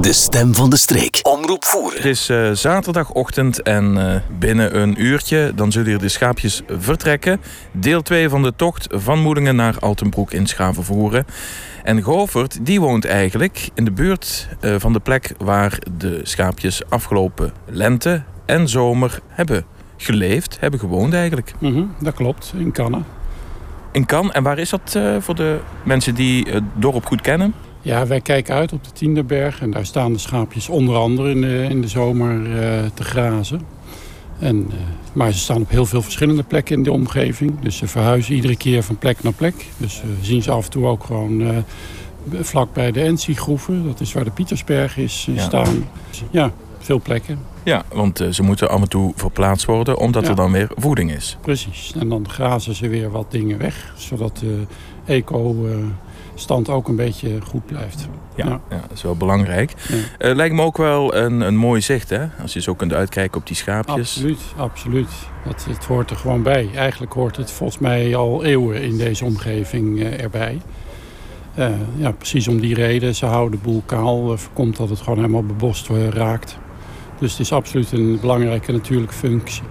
De stem van de streek. Omroep Het voeren. is eh, zaterdagochtend en eh, binnen een uurtje dan zullen hier de schaapjes vertrekken. Deel 2 van de tocht van Moedingen naar Altenbroek in Schavenvoeren. En Govert die woont eigenlijk in de buurt eh, van de plek waar de schaapjes afgelopen lente en zomer hebben geleefd, hebben gewoond eigenlijk. Mhm, dat klopt, in Kannen. In Kan. En waar is dat eh, voor de mensen die het dorp goed kennen? Ja, wij kijken uit op de Tienderberg en daar staan de schaapjes onder andere in de, in de zomer eh, te grazen. En, eh, maar ze staan op heel veel verschillende plekken in de omgeving. Dus ze verhuizen iedere keer van plek naar plek. Dus we zien ze af en toe ook gewoon eh, vlak bij de Ensie-groeven. Dat is waar de Pietersberg is eh, Ja. staan. Ja, veel plekken. Ja, want eh, ze moeten af en toe verplaatst worden omdat Ja. er dan weer voeding is. Precies. En dan grazen ze weer wat dingen weg. Zodat de eco-stand ook een beetje goed blijft. Ja, Ja. ja. dat is wel belangrijk. Ja. Eh, lijkt me ook wel een, een mooi zicht, hè? Als je zo kunt uitkijken op die schaapjes. Absoluut, absoluut. Dat, het hoort er gewoon bij. Eigenlijk hoort het volgens mij al eeuwen in deze omgeving eh, erbij. Eh, ja, precies om die reden. Ze houden de boel kaal. voorkomt dat het gewoon helemaal bebost raakt. Dus het is absoluut een belangrijke natuurlijke functie.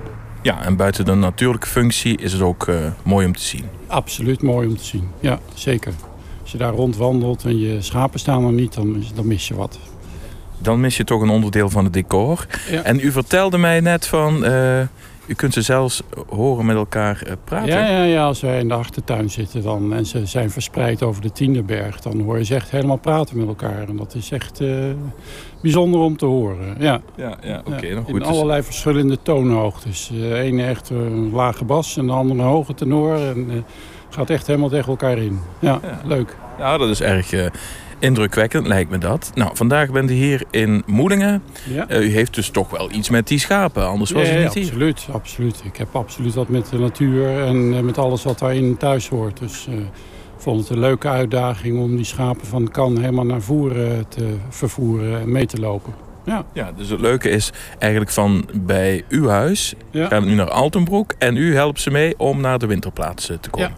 Ja, en buiten de natuurlijke functie is het ook mooi om te zien. Absoluut mooi om te zien. Ja, zeker. Als je daar rondwandelt en je schapen staan er niet, dan, dan mis je wat. Dan mis je toch een onderdeel van het decor. Ja. En u vertelde mij net van... eh, u kunt ze zelfs horen met elkaar eh, praten. Ja, ja, ja, als wij in de achtertuin zitten dan, en ze zijn verspreid over de Tienderberg... dan hoor je ze echt helemaal praten met elkaar. En dat is echt eh, bijzonder om te horen. Ja, ja, ja, oké. ja. nou in. Dus- allerlei verschillende toonhoogtes. De ene echt een lage bas en de andere een hoge tenor. En gaat echt helemaal tegen elkaar in. Ja, Ja. leuk. ja, dat is erg eh, indrukwekkend, lijkt me dat. Nou, vandaag bent u hier in Moedingen. Ja. Eh, u heeft dus toch wel iets met die schapen, anders was u Ja, niet hier. absoluut, absoluut. Ik heb absoluut wat met de natuur en eh, met alles wat daarin thuis hoort. Dus ik vond het een leuke uitdaging om die schapen van Kan helemaal naar voeren te vervoeren en mee te lopen. Ja, Ja, dus het leuke is eigenlijk van bij uw huis ja, gaan we nu naar Altenbroek en u helpt ze mee om naar de winterplaats eh, te komen. ja.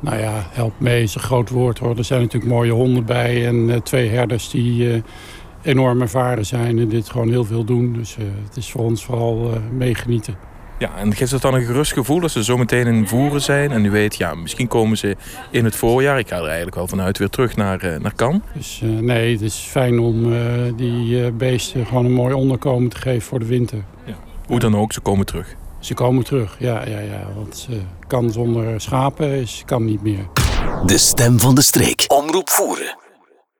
Nou ja, help mee is een groot woord hoor. Er zijn natuurlijk mooie honden bij en eh, twee herders die eh, enorm ervaren zijn en dit gewoon heel veel doen. Dus eh, het is voor ons vooral meegenieten. Ja, en geeft het dan een gerust gevoel als ze zo meteen in voeren zijn en u weet, ja, misschien komen ze in het voorjaar. Ik ga er eigenlijk wel vanuit weer terug naar, naar Kan. Dus nee, het is fijn om die beesten gewoon een mooi onderkomen te geven voor de winter. Hoe dan ook, ze komen terug. Ze komen terug, ja, ja, ja. Want ze kan zonder schapen, is, kan niet meer. De stem van de streek. Omroep voeren.